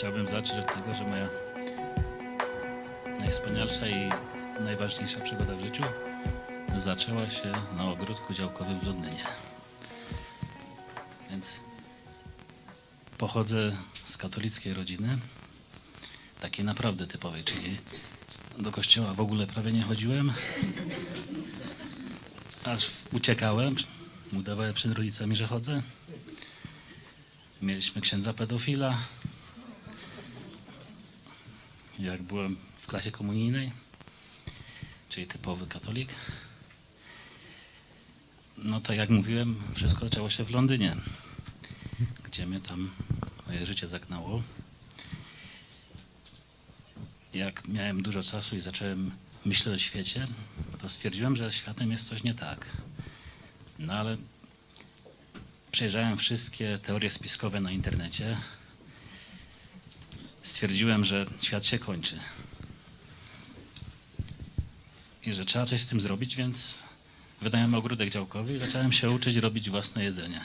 Chciałbym zacząć od tego, że moja najwspanialsza i najważniejsza przygoda w życiu zaczęła się na ogródku działkowym w Londynie. Więc pochodzę z katolickiej rodziny, takiej naprawdę typowej, czyli do kościoła w ogóle prawie nie chodziłem, aż uciekałem, udawałem przed rodzicami, że chodzę. Mieliśmy księdza pedofila. Jak byłem w klasie komunijnej, czyli typowy katolik. No tak jak mówiłem, wszystko zaczęło się w Londynie, gdzie mnie tam moje życie zagnało. Jak miałem dużo czasu i zacząłem myśleć o świecie, to stwierdziłem, że światem jest coś nie tak. No ale przejrzałem wszystkie teorie spiskowe na internecie. Stwierdziłem, że świat się kończy. I że trzeba coś z tym zrobić, więc wydałem ogródek działkowy i zacząłem się uczyć robić własne jedzenie.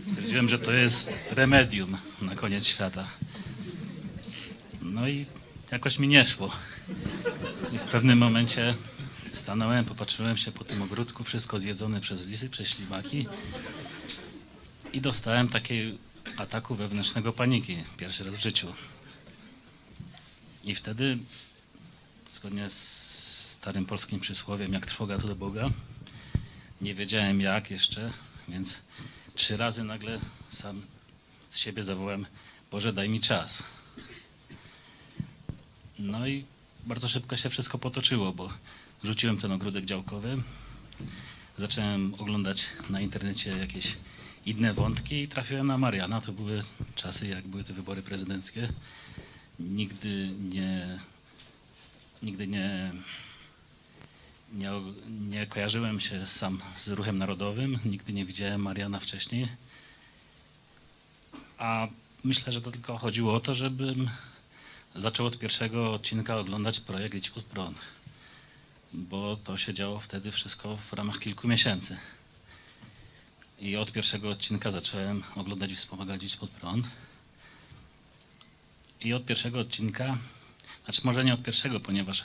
Stwierdziłem, że to jest remedium na koniec świata. No i jakoś mi nie szło. I w pewnym momencie stanąłem, popatrzyłem się po tym ogródku, wszystko zjedzone przez lisy, przez ślimaki i dostałem takiego ataku wewnętrznego paniki pierwszy raz w życiu. I wtedy, zgodnie z starym polskim przysłowiem, jak trwoga to do Boga, nie wiedziałem jak jeszcze, więc trzy razy nagle sam z siebie zawołałem, Boże daj mi czas. No i bardzo szybko się wszystko potoczyło, bo rzuciłem ten ogródek działkowy, zacząłem oglądać na internecie jakieś inne wątki i trafiłem na Mariana. To były czasy, jak były te wybory prezydenckie. Nigdy nie, nigdy nie, nie, nie kojarzyłem się sam z ruchem narodowym, nigdy nie widziałem Mariana wcześniej. A myślę, że to tylko chodziło o to, żebym zaczął od pierwszego odcinka oglądać projekt Idź pod prąd, bo to się działo wtedy wszystko w ramach kilku miesięcy. I od pierwszego odcinka zacząłem oglądać i wspomagać Idź pod prąd. I od pierwszego odcinka, znaczy może nie od pierwszego, ponieważ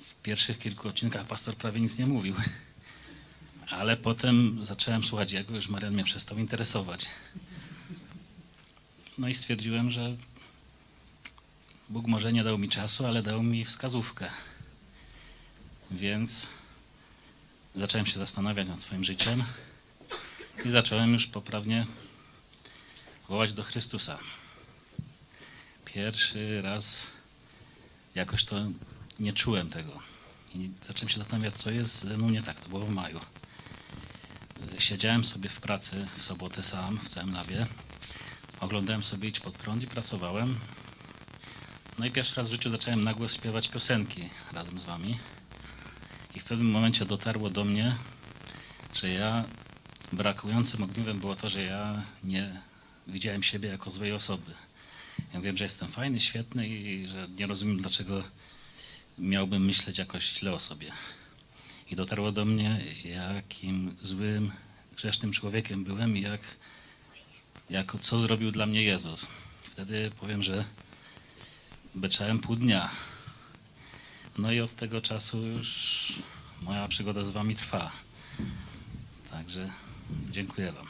w pierwszych kilku odcinkach pastor prawie nic nie mówił. Ale potem zacząłem słuchać jego, już Marian mnie przestał interesować. No i stwierdziłem, że Bóg może nie dał mi czasu, ale dał mi wskazówkę. Więc zacząłem się zastanawiać nad swoim życiem i zacząłem już poprawnie wołać do Chrystusa. Pierwszy raz jakoś to nie czułem tego. I zacząłem się zastanawiać, co jest ze mną nie tak. To było w maju. Siedziałem sobie w pracy w sobotę sam w całym labie. Oglądałem sobie Idź pod prąd i pracowałem. No i pierwszy raz w życiu zacząłem nagło śpiewać piosenki razem z wami. I w pewnym momencie dotarło do mnie, że ja brakującym ogniwem było to, że ja nie widziałem siebie jako złej osoby. Ja wiem, że jestem fajny, świetny i że nie rozumiem, dlaczego miałbym myśleć jakoś źle o sobie. I dotarło do mnie, jakim złym, grzesznym człowiekiem byłem i jak, jak, co zrobił dla mnie Jezus. Wtedy powiem, że beczałem pół dnia. No i od tego czasu już moja przygoda z wami trwa. Także dziękuję wam.